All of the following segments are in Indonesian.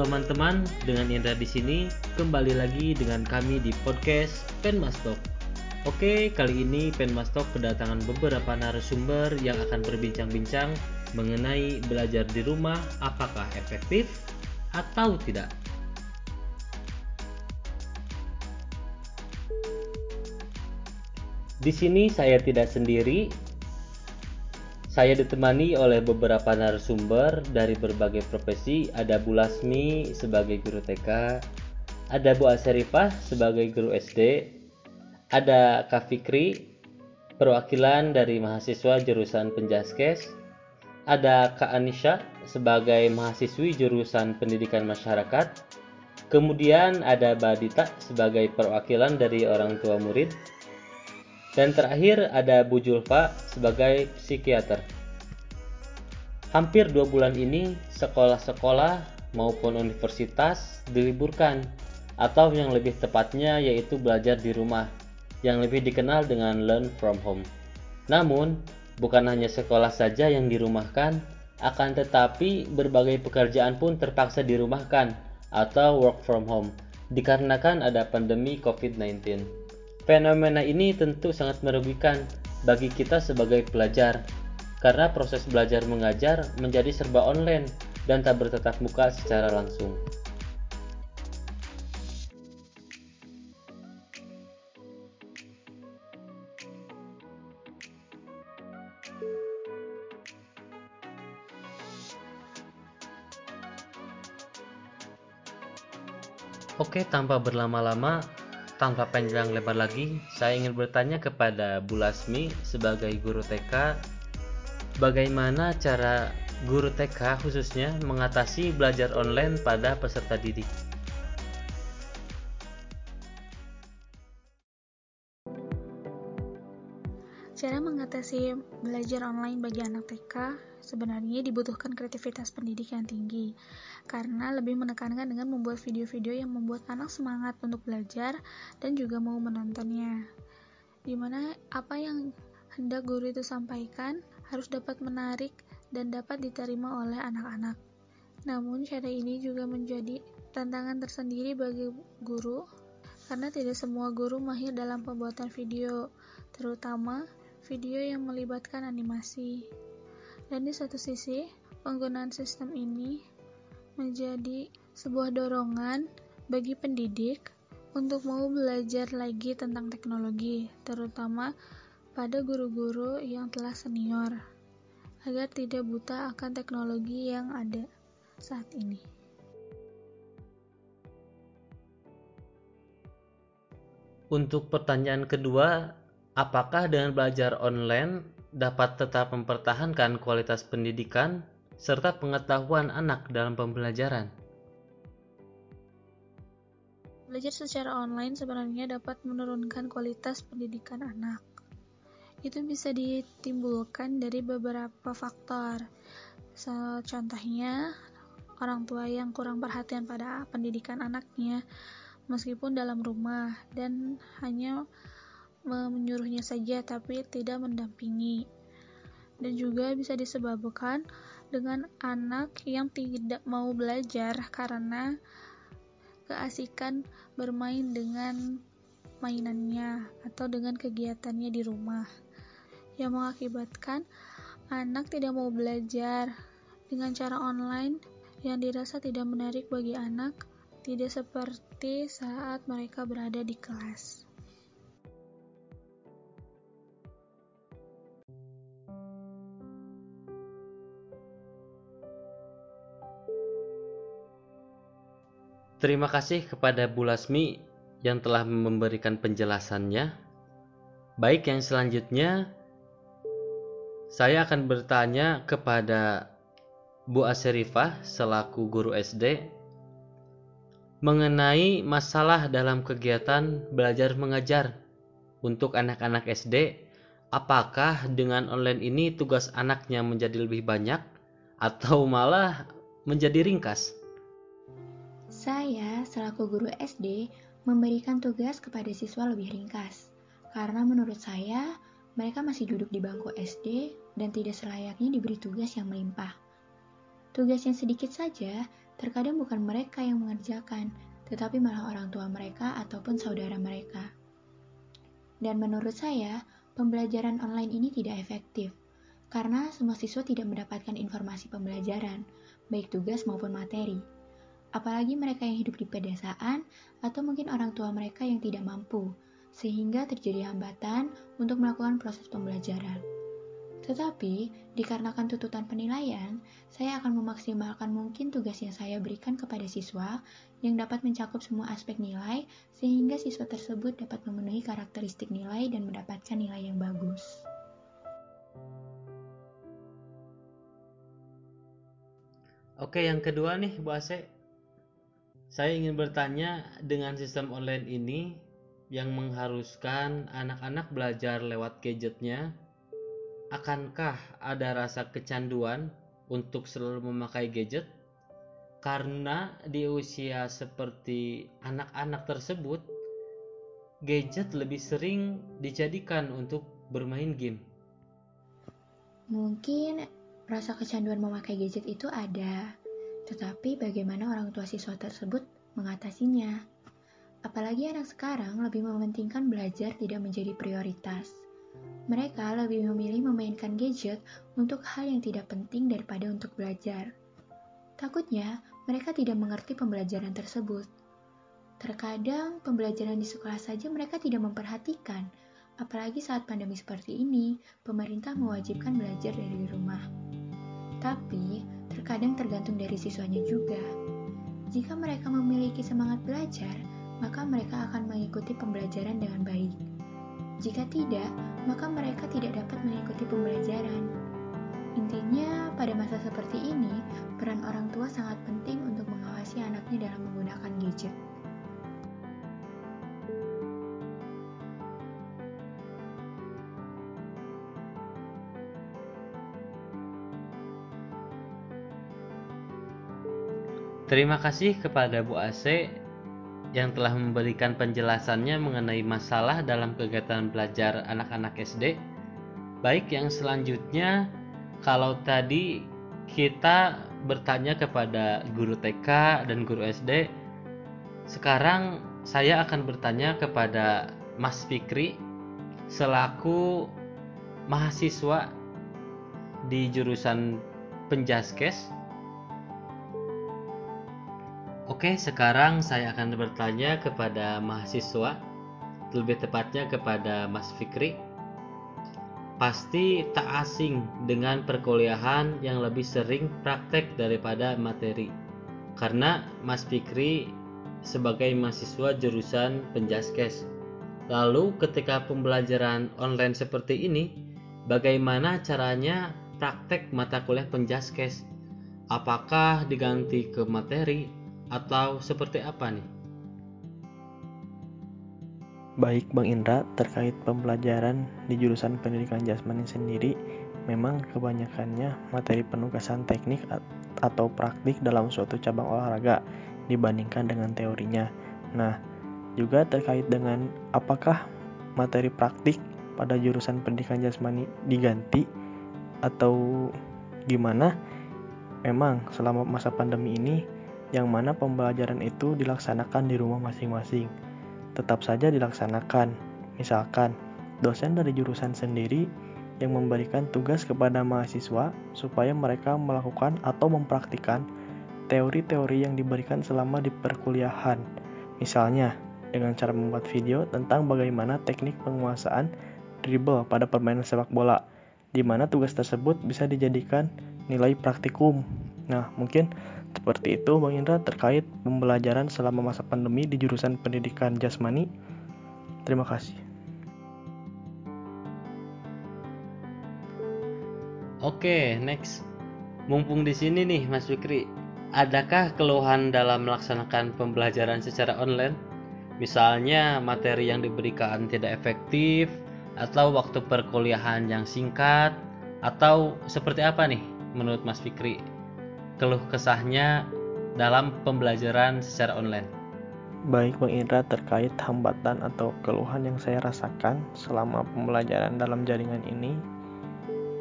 Halo teman-teman, dengan Indra di sini kembali lagi dengan kami di podcast Penmastok. Oke, kali ini Penmastok kedatangan beberapa narasumber yang akan berbincang-bincang mengenai belajar di rumah apakah efektif atau tidak. Di sini saya tidak sendiri, saya ditemani oleh beberapa narasumber dari berbagai profesi. Ada Bu Lasmi sebagai guru TK, ada Bu Aserifah sebagai guru SD, ada Kak Fikri perwakilan dari mahasiswa jurusan Penjaskes, ada Kak Anisha sebagai mahasiswi jurusan Pendidikan Masyarakat, kemudian ada Badita sebagai perwakilan dari orang tua murid, dan terakhir ada Bu Julfa sebagai psikiater. Hampir dua bulan ini sekolah-sekolah maupun universitas diliburkan atau yang lebih tepatnya yaitu belajar di rumah yang lebih dikenal dengan learn from home. Namun, bukan hanya sekolah saja yang dirumahkan, akan tetapi berbagai pekerjaan pun terpaksa dirumahkan atau work from home dikarenakan ada pandemi COVID-19. Fenomena ini tentu sangat merugikan bagi kita sebagai pelajar, karena proses belajar mengajar menjadi serba online dan tak bertatap muka secara langsung. Oke, tanpa berlama-lama, tanpa panjang lebar lagi, saya ingin bertanya kepada Bu Lasmi sebagai guru TK, bagaimana cara guru TK khususnya mengatasi belajar online pada peserta didik? Cara mengatasi belajar online bagi anak TK sebenarnya dibutuhkan kreativitas pendidik yang tinggi, karena lebih menekankan dengan membuat video-video yang membuat anak semangat untuk belajar dan juga mau menontonnya. Di mana apa yang hendak guru itu sampaikan harus dapat menarik dan dapat diterima oleh anak-anak. Namun cara ini juga menjadi tantangan tersendiri bagi guru karena tidak semua guru mahir dalam pembuatan video, terutama video yang melibatkan animasi. Dan di satu sisi, penggunaan sistem ini menjadi sebuah dorongan bagi pendidik untuk mau belajar lagi tentang teknologi, terutama pada guru-guru yang telah senior, agar tidak buta akan teknologi yang ada saat ini. Untuk pertanyaan kedua, Apakah dengan belajar online dapat tetap mempertahankan kualitas pendidikan serta pengetahuan anak dalam pembelajaran? Belajar secara online sebenarnya dapat menurunkan kualitas pendidikan anak. Itu bisa ditimbulkan dari beberapa faktor. So, contohnya, orang tua yang kurang perhatian pada pendidikan anaknya, meskipun dalam rumah, dan hanya menyuruhnya saja tapi tidak mendampingi. Dan juga bisa disebabkan dengan anak yang tidak mau belajar karena keasikan bermain dengan mainannya atau dengan kegiatannya di rumah yang mengakibatkan anak tidak mau belajar dengan cara online yang dirasa tidak menarik bagi anak tidak seperti saat mereka berada di kelas. Terima kasih kepada Bu Lasmi yang telah memberikan penjelasannya. Baik, yang selanjutnya saya akan bertanya kepada Bu Aserifah selaku guru SD mengenai masalah dalam kegiatan belajar mengajar untuk anak-anak SD. Apakah dengan online ini tugas anaknya menjadi lebih banyak atau malah menjadi ringkas? Saya, selaku guru SD, memberikan tugas kepada siswa lebih ringkas, karena menurut saya mereka masih duduk di bangku SD dan tidak selayaknya diberi tugas yang melimpah. Tugas yang sedikit saja, terkadang bukan mereka yang mengerjakan, tetapi malah orang tua mereka ataupun saudara mereka. Dan menurut saya, pembelajaran online ini tidak efektif, karena semua siswa tidak mendapatkan informasi pembelajaran, baik tugas maupun materi. Apalagi mereka yang hidup di pedesaan atau mungkin orang tua mereka yang tidak mampu, sehingga terjadi hambatan untuk melakukan proses pembelajaran. Tetapi, dikarenakan tuntutan penilaian, saya akan memaksimalkan mungkin tugas yang saya berikan kepada siswa yang dapat mencakup semua aspek nilai sehingga siswa tersebut dapat memenuhi karakteristik nilai dan mendapatkan nilai yang bagus. Oke, yang kedua nih, Bu Ase. Saya ingin bertanya dengan sistem online ini yang mengharuskan anak-anak belajar lewat gadgetnya akankah ada rasa kecanduan untuk selalu memakai gadget? Karena di usia seperti anak-anak tersebut, gadget lebih sering dijadikan untuk bermain game. Mungkin rasa kecanduan memakai gadget itu ada, tetapi bagaimana orang tua siswa tersebut mengatasinya? Apalagi anak sekarang lebih mementingkan belajar tidak menjadi prioritas. Mereka lebih memilih memainkan gadget untuk hal yang tidak penting daripada untuk belajar. Takutnya, mereka tidak mengerti pembelajaran tersebut. Terkadang, pembelajaran di sekolah saja mereka tidak memperhatikan, apalagi saat pandemi seperti ini, pemerintah mewajibkan belajar dari rumah. Tapi, terkadang tergantung dari siswanya juga. Jika mereka memiliki semangat belajar, maka mereka akan mengikuti pembelajaran dengan baik. Jika tidak, maka mereka tidak dapat mengikuti pembelajaran. Intinya, pada masa seperti ini, peran orang tua sangat penting untuk mengawasi anaknya dalam menggunakan gadget. Terima kasih kepada Bu Ase yang telah memberikan penjelasannya mengenai masalah dalam kegiatan belajar anak-anak SD. Baik, yang selanjutnya, kalau tadi kita bertanya kepada guru TK dan guru SD, sekarang saya akan bertanya kepada Mas Fikri selaku mahasiswa di jurusan Penjaskes Oke, sekarang saya akan bertanya kepada mahasiswa, lebih tepatnya kepada Mas Fikri. Pasti tak asing dengan perkuliahan yang lebih sering praktek daripada materi. Karena Mas Fikri sebagai mahasiswa jurusan Penjaskes. Lalu ketika pembelajaran online seperti ini, bagaimana caranya praktek mata kuliah Penjaskes? Apakah diganti ke materi atau seperti apa nih? Baik Bang Indra, terkait pembelajaran di jurusan pendidikan jasmani sendiri, memang kebanyakannya materi penugasan teknik atau praktik dalam suatu cabang olahraga dibandingkan dengan teorinya. Nah, juga terkait dengan apakah materi praktik pada jurusan pendidikan jasmani diganti atau gimana? Memang selama masa pandemi ini yang mana pembelajaran itu dilaksanakan di rumah masing-masing. Tetap saja dilaksanakan, misalkan dosen dari jurusan sendiri yang memberikan tugas kepada mahasiswa supaya mereka melakukan atau mempraktikkan teori-teori yang diberikan selama di perkuliahan. Misalnya, dengan cara membuat video tentang bagaimana teknik penguasaan dribble pada permainan sepak bola, di mana tugas tersebut bisa dijadikan nilai praktikum. Nah, mungkin seperti itu Bang Indra terkait pembelajaran selama masa pandemi di jurusan pendidikan jasmani. Terima kasih. Oke, next. Mumpung di sini nih Mas Fikri, adakah keluhan dalam melaksanakan pembelajaran secara online? Misalnya materi yang diberikan tidak efektif atau waktu perkuliahan yang singkat atau seperti apa nih menurut Mas Fikri keluh kesahnya dalam pembelajaran secara online. Baik Bang Indra terkait hambatan atau keluhan yang saya rasakan selama pembelajaran dalam jaringan ini.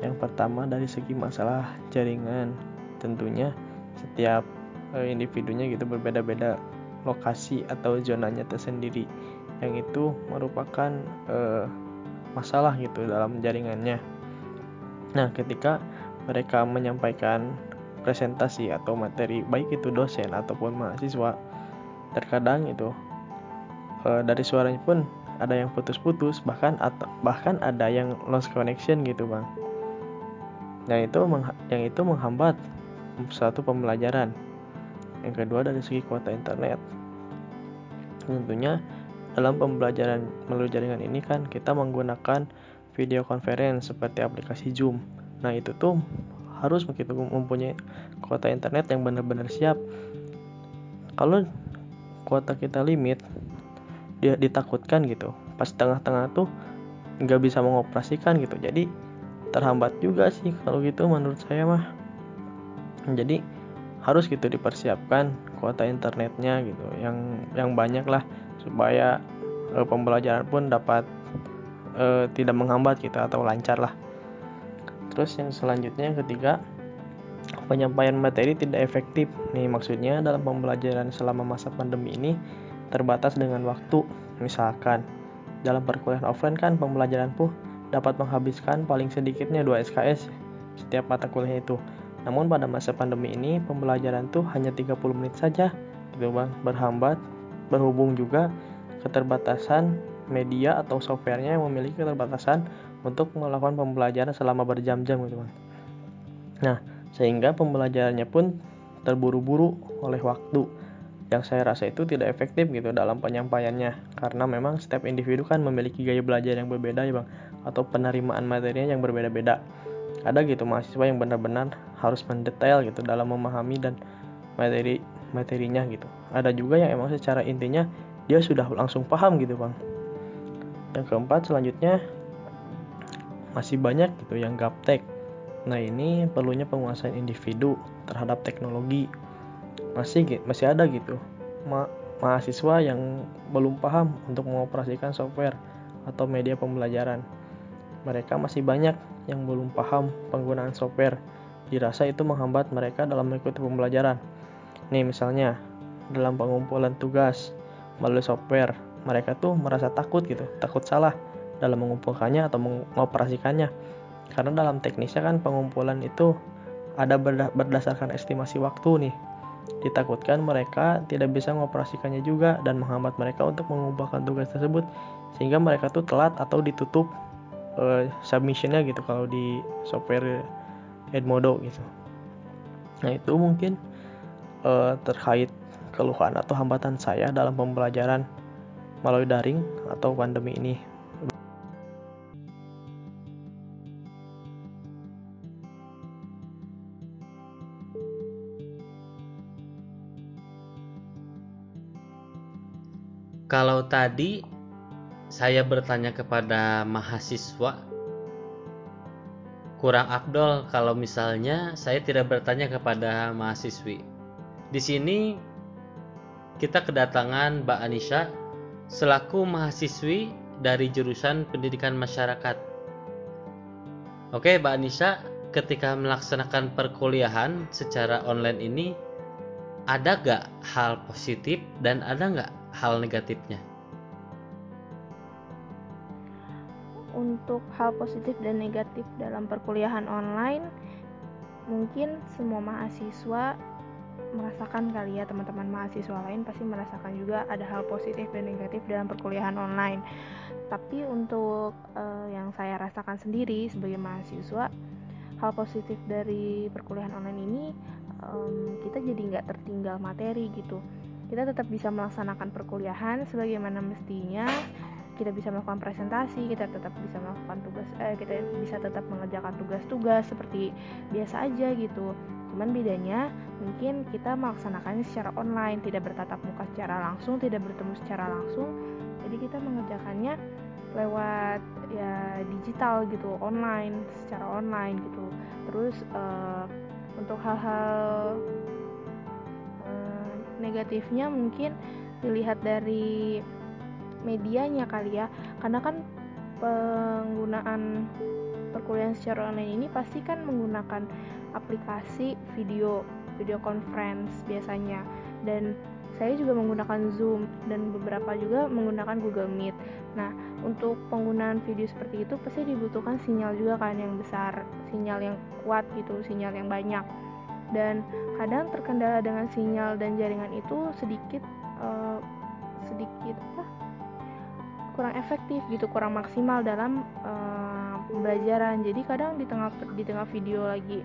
Yang pertama dari segi masalah jaringan. tentunya setiap uh, individunya gitu berbeda-beda lokasi atau zonanya tersendiri yang itu merupakan uh, masalah gitu dalam jaringannya. Nah, ketika mereka menyampaikan presentasi atau materi baik itu dosen ataupun mahasiswa, terkadang itu uh, dari suaranya pun ada yang putus-putus bahkan atau bahkan ada yang lost connection gitu bang. Yang itu yang itu menghambat satu pembelajaran. Yang kedua dari segi kuota internet. Tentunya dalam pembelajaran melalui jaringan ini kan kita menggunakan video conference seperti aplikasi Zoom. Nah itu tuh harus begitu mempunyai kuota internet yang benar-benar siap. Kalau kuota kita limit dia ditakutkan gitu. Pas tengah-tengah tuh nggak bisa mengoperasikan gitu. Jadi terhambat juga sih kalau gitu menurut saya mah. Jadi harus gitu dipersiapkan kuota internetnya gitu. Yang yang banyak lah supaya e, pembelajaran pun dapat e, tidak menghambat gitu atau lancar lah terus yang selanjutnya ketiga penyampaian materi tidak efektif nih maksudnya dalam pembelajaran selama masa pandemi ini terbatas dengan waktu. Misalkan, dalam perkuliahan offline kan pembelajaran pun dapat menghabiskan paling sedikitnya 2 SKS setiap mata kuliah itu. Namun pada masa pandemi ini pembelajaran tuh hanya 30 menit saja gitu Bang, berhambat berhubung juga keterbatasan media atau softwarenya yang memiliki keterbatasan untuk melakukan pembelajaran selama berjam-jam gitu Bang. Nah, sehingga pembelajarannya pun terburu-buru oleh waktu. Yang saya rasa itu tidak efektif gitu dalam penyampaiannya. Karena memang setiap individu kan memiliki gaya belajar yang berbeda ya bang. Atau penerimaan materinya yang berbeda-beda. Ada gitu mahasiswa yang benar-benar harus mendetail gitu dalam memahami dan materi materinya gitu. Ada juga yang emang secara intinya dia sudah langsung paham gitu bang. Yang keempat selanjutnya masih banyak gitu yang gaptek nah ini perlunya penguasaan individu terhadap teknologi masih masih ada gitu ma mahasiswa yang belum paham untuk mengoperasikan software atau media pembelajaran. Mereka masih banyak yang belum paham penggunaan software. Dirasa itu menghambat mereka dalam mengikuti pembelajaran. Nih misalnya, dalam pengumpulan tugas melalui software, mereka tuh merasa takut gitu, takut salah dalam mengumpulkannya atau mengoperasikannya. Karena dalam teknisnya kan pengumpulan itu ada berdasarkan estimasi waktu nih Ditakutkan mereka tidak bisa mengoperasikannya juga dan menghambat mereka untuk mengumpulkan tugas tersebut sehingga mereka tuh telat atau ditutup uh, submissionnya gitu kalau di software Edmodo gitu. Nah itu mungkin uh, terkait keluhan atau hambatan saya dalam pembelajaran melalui daring atau pandemi ini Kalau tadi saya bertanya kepada mahasiswa, kurang abdol kalau misalnya saya tidak bertanya kepada mahasiswi. Di sini kita kedatangan Mbak Anisha selaku mahasiswi dari jurusan Pendidikan Masyarakat. Oke, Mbak Anisha, ketika melaksanakan perkuliahan secara online ini, ada gak hal positif dan ada gak hal negatifnya? Untuk hal positif dan negatif dalam perkuliahan online, mungkin semua mahasiswa merasakan kali ya teman-teman mahasiswa lain pasti merasakan juga ada hal positif dan negatif dalam perkuliahan online. Tapi untuk uh, yang saya rasakan sendiri sebagai mahasiswa, hal positif dari perkuliahan online ini um, kita jadi nggak tertinggal materi gitu kita tetap bisa melaksanakan perkuliahan sebagaimana mestinya. Kita bisa melakukan presentasi kita tetap bisa melakukan tugas eh, kita bisa tetap mengerjakan tugas-tugas seperti biasa aja gitu. Cuman bedanya mungkin kita melaksanakannya secara online tidak bertatap muka secara langsung tidak bertemu secara langsung. Jadi kita mengerjakannya lewat ya digital gitu online secara online gitu. Terus uh, untuk hal-hal negatifnya mungkin dilihat dari medianya kali ya karena kan penggunaan perkuliahan secara online ini pasti kan menggunakan aplikasi video video conference biasanya dan saya juga menggunakan Zoom dan beberapa juga menggunakan Google Meet. Nah, untuk penggunaan video seperti itu pasti dibutuhkan sinyal juga kan yang besar, sinyal yang kuat gitu, sinyal yang banyak. Dan kadang terkendala dengan sinyal dan jaringan itu sedikit uh, sedikit apa? kurang efektif gitu, kurang maksimal dalam uh, pembelajaran. Jadi kadang di tengah di tengah video lagi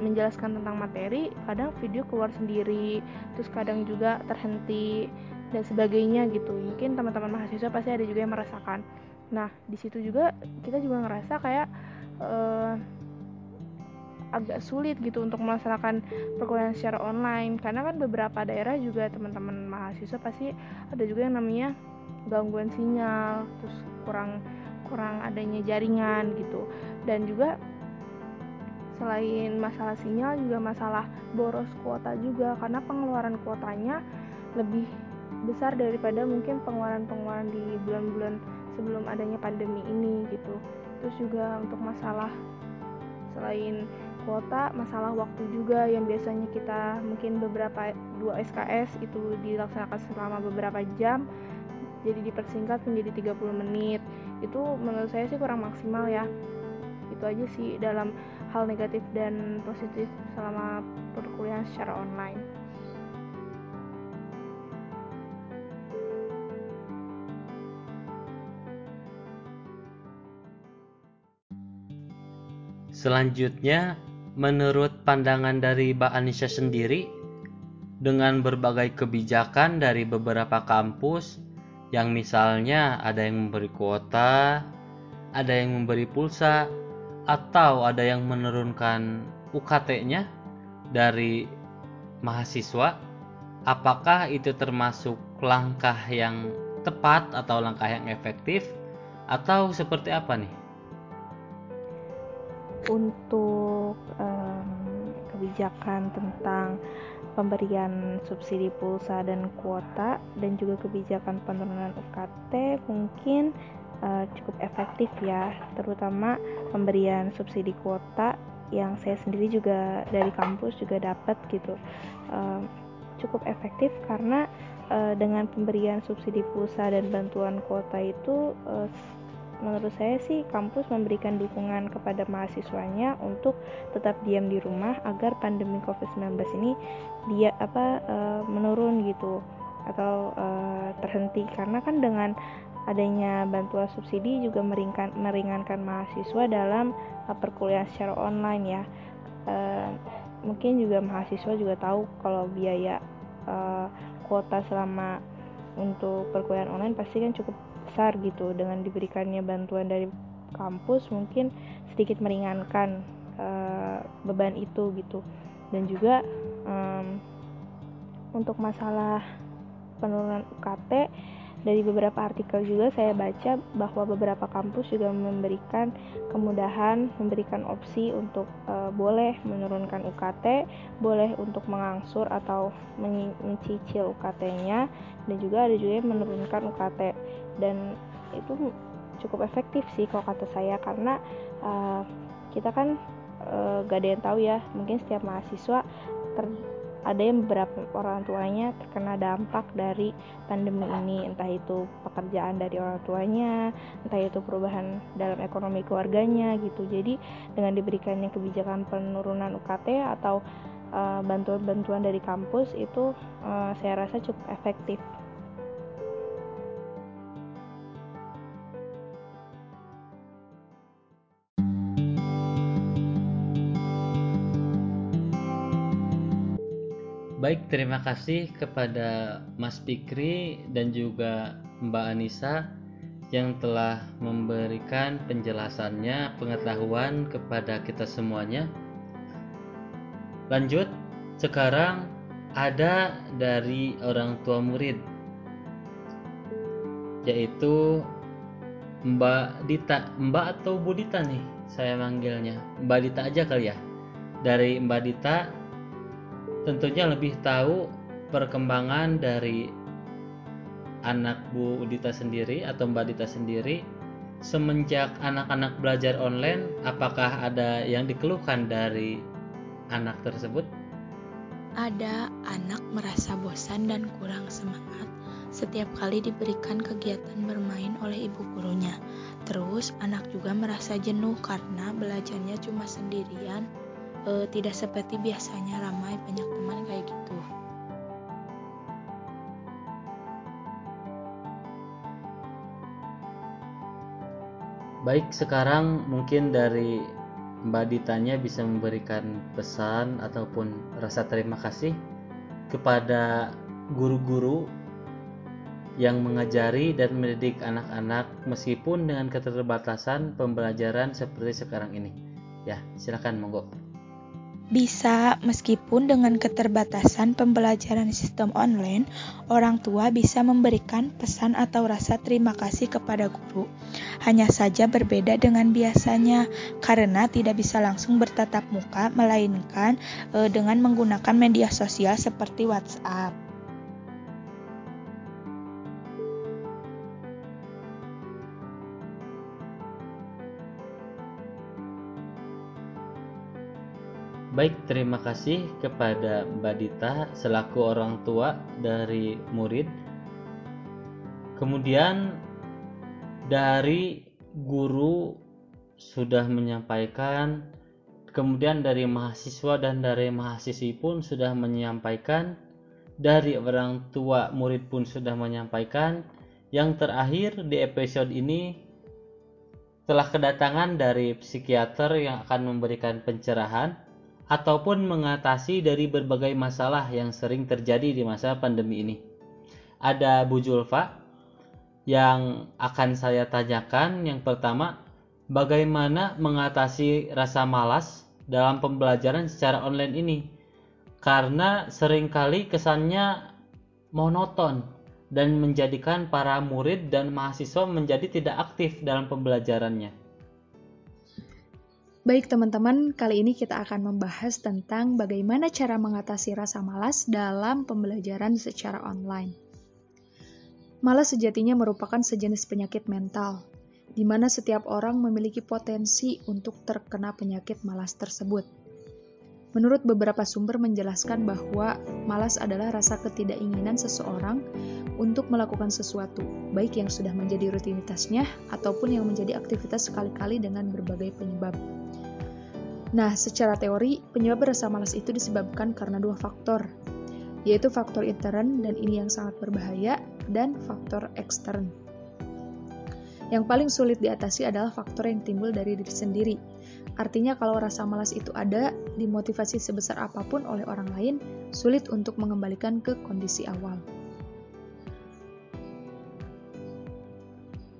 menjelaskan tentang materi kadang video keluar sendiri terus kadang juga terhenti dan sebagainya gitu mungkin teman-teman mahasiswa pasti ada juga yang merasakan nah di situ juga kita juga ngerasa kayak uh, agak sulit gitu untuk melaksanakan perkuliahan secara online. Karena kan beberapa daerah juga teman-teman mahasiswa pasti ada juga yang namanya gangguan sinyal terus kurang kurang adanya jaringan gitu. Dan juga selain masalah sinyal juga masalah boros kuota juga. Karena pengeluaran kuotanya lebih besar daripada mungkin pengeluaran-pengeluaran di bulan-bulan sebelum adanya pandemi ini gitu. Terus juga untuk masalah selain kuota masalah waktu juga yang biasanya kita mungkin beberapa dua SKS itu dilaksanakan selama beberapa jam jadi dipersingkat menjadi 30 menit itu menurut saya sih kurang maksimal ya itu aja sih dalam hal negatif dan positif selama perkuliahan secara online. Selanjutnya, menurut pandangan dari Mbak Anissa sendiri, dengan berbagai kebijakan dari beberapa kampus yang misalnya ada yang memberi kuota, ada yang memberi pulsa, atau ada yang menurunkan UKT-nya dari mahasiswa, apakah itu termasuk langkah yang tepat atau langkah yang efektif atau seperti apa nih? Untuk um, kebijakan tentang pemberian subsidi pulsa dan kuota dan juga kebijakan penurunan UKT mungkin uh, cukup efektif ya, terutama pemberian subsidi kuota yang saya sendiri juga dari kampus juga dapat gitu. Uh, cukup efektif karena uh, dengan pemberian subsidi pulsa dan bantuan kuota itu uh, menurut saya sih kampus memberikan dukungan kepada mahasiswanya untuk tetap diam di rumah agar pandemi Covid-19 ini dia apa uh, menurun gitu atau uh, terhenti karena kan dengan adanya bantuan subsidi juga meringankan, meringankan mahasiswa dalam uh, perkuliahan secara online ya. Uh, mungkin juga mahasiswa juga tahu kalau biaya uh, kuota selama untuk perkuliahan online pasti kan cukup besar gitu dengan diberikannya bantuan dari kampus mungkin sedikit meringankan uh, beban itu gitu dan juga um, untuk masalah penurunan UKT dari beberapa artikel juga saya baca bahwa beberapa kampus juga memberikan kemudahan, memberikan opsi untuk e, boleh menurunkan UKT, boleh untuk mengangsur atau mencicil UKT-nya, dan juga ada juga yang menurunkan UKT. Dan itu cukup efektif sih kalau kata saya karena e, kita kan e, gak ada yang tahu ya, mungkin setiap mahasiswa ter ada yang beberapa orang tuanya terkena dampak dari pandemi ini. Entah itu pekerjaan dari orang tuanya entah itu perubahan dalam ekonomi keluarganya gitu. Jadi dengan diberikannya kebijakan penurunan UKT atau eh, bantuan-bantuan uh, dari kampus itu uh, saya rasa cukup efektif Baik, terima kasih kepada Mas Pikri dan juga Mbak Anissa yang telah memberikan penjelasannya, pengetahuan kepada kita semuanya. Lanjut, sekarang ada dari orang tua murid, yaitu Mbak Dita, Mbak atau Bu Dita nih, saya manggilnya. Mbak Dita aja kali ya. Dari Mbak Dita, tentunya lebih tahu perkembangan dari anak Bu Dita sendiri atau Mbak Dita sendiri semenjak anak-anak belajar online, apakah ada yang dikeluhkan dari anak tersebut? Ada anak merasa bosan dan kurang semangat setiap kali diberikan kegiatan bermain oleh ibu gurunya. Terus anak juga merasa jenuh karena belajarnya cuma sendirian, e, tidak seperti biasanya ramai banyak Baik, sekarang mungkin dari Mbak Ditanya bisa memberikan pesan ataupun rasa terima kasih kepada guru-guru yang mengajari dan mendidik anak-anak meskipun dengan keterbatasan pembelajaran seperti sekarang ini. Ya, silakan monggo. Bisa, meskipun dengan keterbatasan pembelajaran sistem online, orang tua bisa memberikan pesan atau rasa terima kasih kepada guru. Hanya saja berbeda dengan biasanya, karena tidak bisa langsung bertatap muka, melainkan e, dengan menggunakan media sosial seperti WhatsApp. Baik, terima kasih kepada Mbak Dita selaku orang tua dari murid. Kemudian dari guru sudah menyampaikan, kemudian dari mahasiswa dan dari mahasiswi pun sudah menyampaikan, dari orang tua murid pun sudah menyampaikan. Yang terakhir di episode ini telah kedatangan dari psikiater yang akan memberikan pencerahan ataupun mengatasi dari berbagai masalah yang sering terjadi di masa pandemi ini. Ada Bu Julfa yang akan saya tanyakan. Yang pertama, bagaimana mengatasi rasa malas dalam pembelajaran secara online ini? Karena sering kali kesannya monoton dan menjadikan para murid dan mahasiswa menjadi tidak aktif dalam pembelajarannya. Baik teman-teman, kali ini kita akan membahas tentang bagaimana cara mengatasi rasa malas dalam pembelajaran secara online. Malas sejatinya merupakan sejenis penyakit mental, di mana setiap orang memiliki potensi untuk terkena penyakit malas tersebut. Menurut beberapa sumber menjelaskan bahwa malas adalah rasa ketidakinginan seseorang untuk melakukan sesuatu, baik yang sudah menjadi rutinitasnya ataupun yang menjadi aktivitas sekali-kali dengan berbagai penyebab. Nah, secara teori, penyebab rasa malas itu disebabkan karena dua faktor, yaitu faktor intern dan ini yang sangat berbahaya, dan faktor ekstern. Yang paling sulit diatasi adalah faktor yang timbul dari diri sendiri. Artinya kalau rasa malas itu ada, dimotivasi sebesar apa pun oleh orang lain, sulit untuk mengembalikan ke kondisi awal.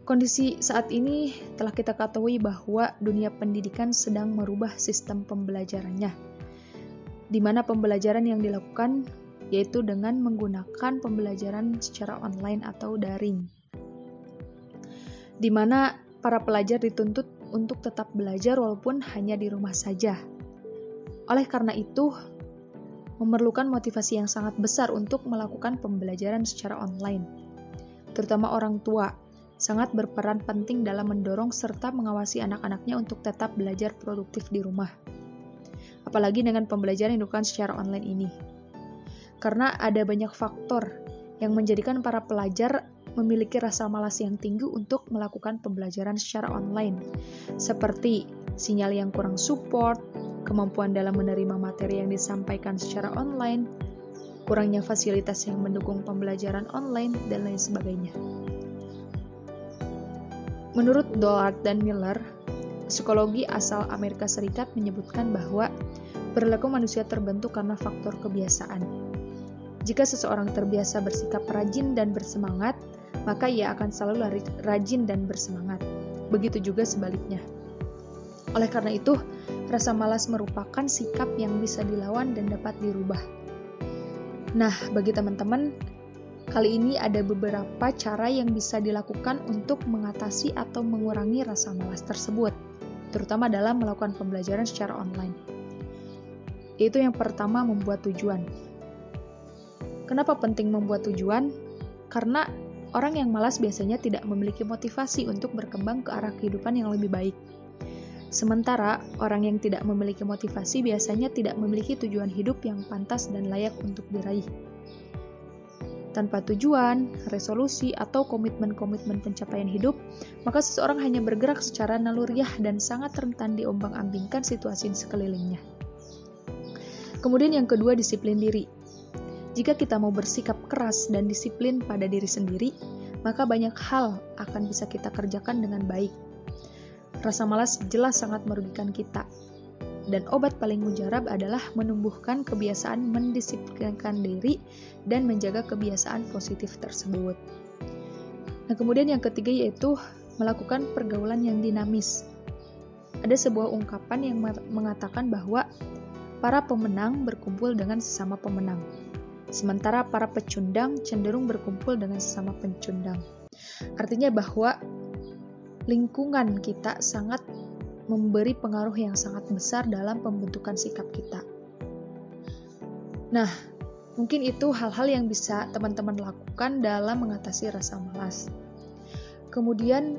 Kondisi saat ini telah kita ketahui bahwa dunia pendidikan sedang merubah sistem pembelajarannya, di mana pembelajaran yang dilakukan yaitu dengan menggunakan pembelajaran secara online atau daring, di mana para pelajar dituntut untuk tetap belajar walaupun hanya di rumah saja. Oleh karena itu, memerlukan motivasi yang sangat besar untuk melakukan pembelajaran secara online, terutama orang tua sangat berperan penting dalam mendorong serta mengawasi anak-anaknya untuk tetap belajar produktif di rumah. Apalagi dengan pembelajaran yang dilakukan secara online ini. Karena ada banyak faktor yang menjadikan para pelajar memiliki rasa malas yang tinggi untuk melakukan pembelajaran secara online, seperti sinyal yang kurang support, kemampuan dalam menerima materi yang disampaikan secara online, kurangnya fasilitas yang mendukung pembelajaran online, dan lain sebagainya. Menurut Dollard dan Miller, psikologi asal Amerika Serikat menyebutkan bahwa perilaku manusia terbentuk karena faktor kebiasaan. Jika seseorang terbiasa bersikap rajin dan bersemangat, maka ia akan selalu rajin dan bersemangat. Begitu juga sebaliknya. Oleh karena itu, rasa malas merupakan sikap yang bisa dilawan dan dapat dirubah. Nah, bagi teman-teman, Kali ini ada beberapa cara yang bisa dilakukan untuk mengatasi atau mengurangi rasa malas tersebut, terutama dalam melakukan pembelajaran secara online. Yaitu yang pertama membuat tujuan. Kenapa penting membuat tujuan? Karena orang yang malas biasanya tidak memiliki motivasi untuk berkembang ke arah kehidupan yang lebih baik. Sementara orang yang tidak memiliki motivasi biasanya tidak memiliki tujuan hidup yang pantas dan layak untuk diraih. Tanpa tujuan, resolusi, atau komitmen-komitmen pencapaian hidup, maka seseorang hanya bergerak secara naluriah dan sangat rentan diombang-ambingkan situasi di sekelilingnya. Kemudian yang kedua, disiplin diri. Jika kita mau bersikap keras dan disiplin pada diri sendiri, maka banyak hal akan bisa kita kerjakan dengan baik. Rasa malas jelas sangat merugikan kita. Dan obat paling mujarab adalah menumbuhkan kebiasaan mendisiplinkan diri dan menjaga kebiasaan positif tersebut. Nah, kemudian yang ketiga yaitu melakukan pergaulan yang dinamis. Ada sebuah ungkapan yang mengatakan bahwa para pemenang berkumpul dengan sesama pemenang sementara para pecundang cenderung berkumpul dengan sesama pencundang. Artinya bahwa lingkungan kita sangat memberi pengaruh yang sangat besar dalam pembentukan sikap kita. Nah, mungkin itu hal-hal yang bisa teman-teman lakukan dalam mengatasi rasa malas. Kemudian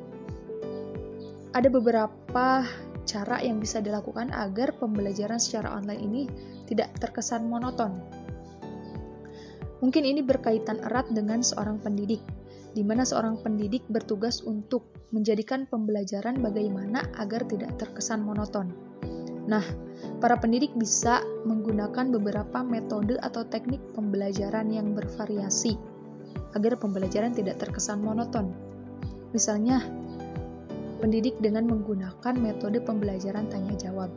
ada beberapa cara yang bisa dilakukan agar pembelajaran secara online ini tidak terkesan monoton Mungkin ini berkaitan erat dengan seorang pendidik, di mana seorang pendidik bertugas untuk menjadikan pembelajaran bagaimana agar tidak terkesan monoton. Nah, para pendidik bisa menggunakan beberapa metode atau teknik pembelajaran yang bervariasi agar pembelajaran tidak terkesan monoton. Misalnya, pendidik dengan menggunakan metode pembelajaran tanya jawab,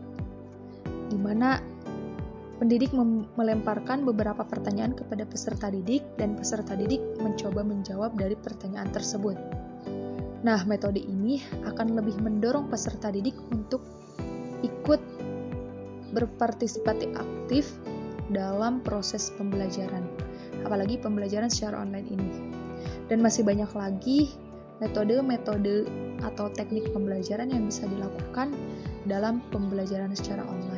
di mana Pendidik melemparkan beberapa pertanyaan kepada peserta didik dan peserta didik mencoba menjawab dari pertanyaan tersebut. Nah, metode ini akan lebih mendorong peserta didik untuk ikut berpartisipasi aktif dalam proses pembelajaran, apalagi pembelajaran secara online ini. Dan masih banyak lagi metode-metode atau teknik pembelajaran yang bisa dilakukan dalam pembelajaran secara online.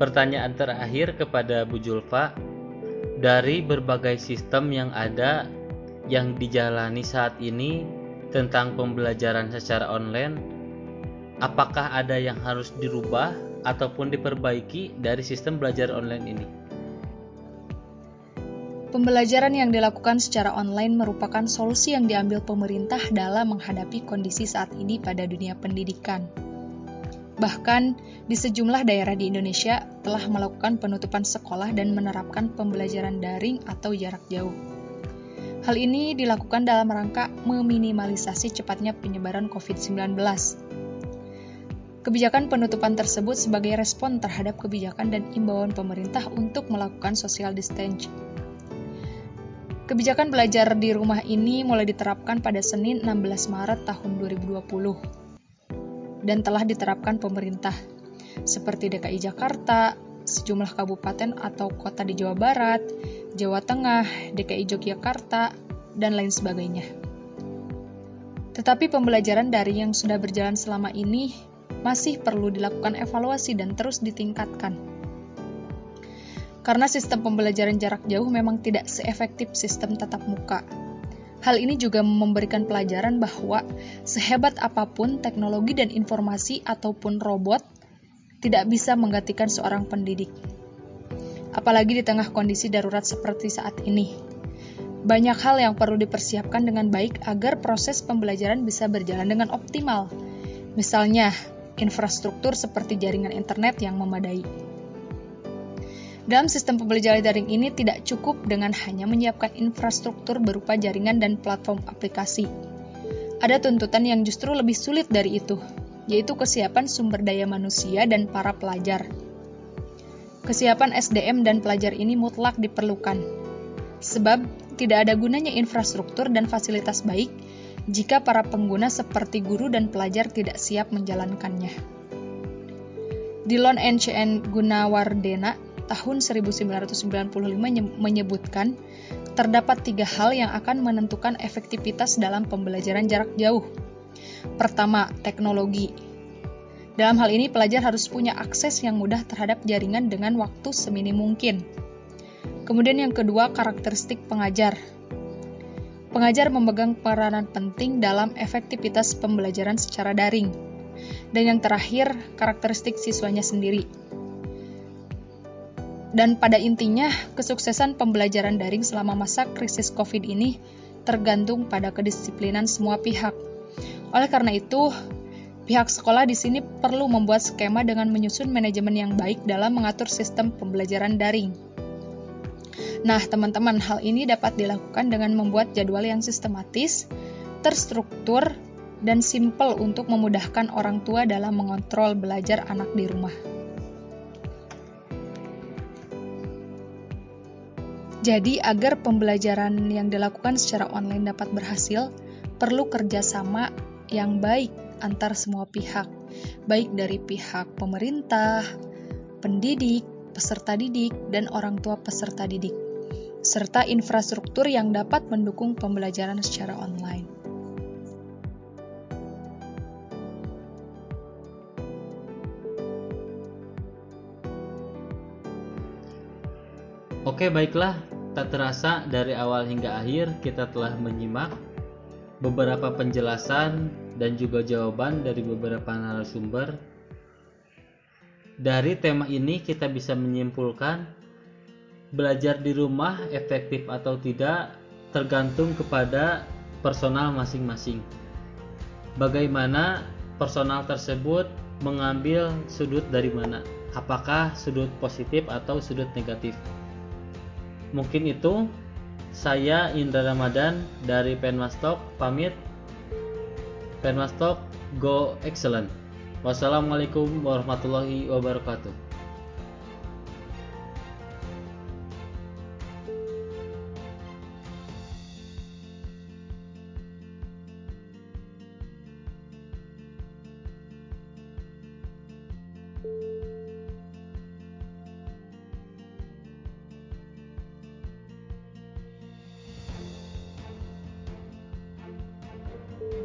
Pertanyaan terakhir kepada Bu Julfa, dari berbagai sistem yang ada yang dijalani saat ini tentang pembelajaran secara online, apakah ada yang harus dirubah ataupun diperbaiki dari sistem belajar online ini? Pembelajaran yang dilakukan secara online merupakan solusi yang diambil pemerintah dalam menghadapi kondisi saat ini pada dunia pendidikan. Bahkan, di sejumlah daerah di Indonesia telah melakukan penutupan sekolah dan menerapkan pembelajaran daring atau jarak jauh. Hal ini dilakukan dalam rangka meminimalisasi cepatnya penyebaran COVID-19. Kebijakan penutupan tersebut sebagai respon terhadap kebijakan dan imbauan pemerintah untuk melakukan social distancing. Kebijakan belajar di rumah ini mulai diterapkan pada Senin 16 Maret tahun 2020 dan telah diterapkan pemerintah, seperti DKI Jakarta, sejumlah kabupaten atau kota di Jawa Barat, Jawa Tengah, DKI Yogyakarta, dan lain sebagainya. Tetapi pembelajaran dari yang sudah berjalan selama ini masih perlu dilakukan evaluasi dan terus ditingkatkan. Karena sistem pembelajaran jarak jauh memang tidak seefektif sistem tatap muka Hal ini juga memberikan pelajaran bahwa sehebat apa pun teknologi dan informasi ataupun robot tidak bisa menggantikan seorang pendidik. Apalagi di tengah kondisi darurat seperti saat ini. Banyak hal yang perlu dipersiapkan dengan baik agar proses pembelajaran bisa berjalan dengan optimal. Misalnya, infrastruktur seperti jaringan internet yang memadai. Dalam sistem pembelajaran daring ini tidak cukup dengan hanya menyiapkan infrastruktur berupa jaringan dan platform aplikasi. Ada tuntutan yang justru lebih sulit dari itu, yaitu kesiapan sumber daya manusia dan para pelajar. Kesiapan SDM dan pelajar ini mutlak diperlukan, sebab tidak ada gunanya infrastruktur dan fasilitas baik jika para pengguna seperti guru dan pelajar tidak siap menjalankannya. Dillon NCN Gunawardena tahun 1995 menyebutkan terdapat tiga hal yang akan menentukan efektivitas dalam pembelajaran jarak jauh. Pertama, teknologi. Dalam hal ini, pelajar harus punya akses yang mudah terhadap jaringan dengan waktu seminim mungkin. Kemudian yang kedua, karakteristik pengajar. Pengajar memegang peranan penting dalam efektivitas pembelajaran secara daring. Dan yang terakhir, karakteristik siswanya sendiri. Dan pada intinya, kesuksesan pembelajaran daring selama masa krisis COVID ini tergantung pada kedisiplinan semua pihak. Oleh karena itu, Pihak sekolah di sini perlu membuat skema dengan menyusun manajemen yang baik dalam mengatur sistem pembelajaran daring. Nah, teman-teman, hal ini dapat dilakukan dengan membuat jadwal yang sistematis, terstruktur, dan simpel untuk memudahkan orang tua dalam mengontrol belajar anak di rumah. Jadi, agar pembelajaran yang dilakukan secara online dapat berhasil, perlu kerjasama yang baik antar semua pihak, baik dari pihak pemerintah, pendidik, peserta didik, dan orang tua peserta didik, serta infrastruktur yang dapat mendukung pembelajaran secara online. Oke, baiklah. Tak terasa dari awal hingga akhir kita telah menyimak beberapa penjelasan dan juga jawaban dari beberapa narasumber. Dari tema ini kita bisa menyimpulkan belajar di rumah efektif atau tidak tergantung kepada personal masing-masing. Bagaimana personal tersebut mengambil sudut dari mana? Apakah sudut positif atau sudut negatif? Mungkin itu saya Indra Ramadan dari Penmastok pamit Penmastok Go Excellent. Wassalamualaikum warahmatullahi wabarakatuh.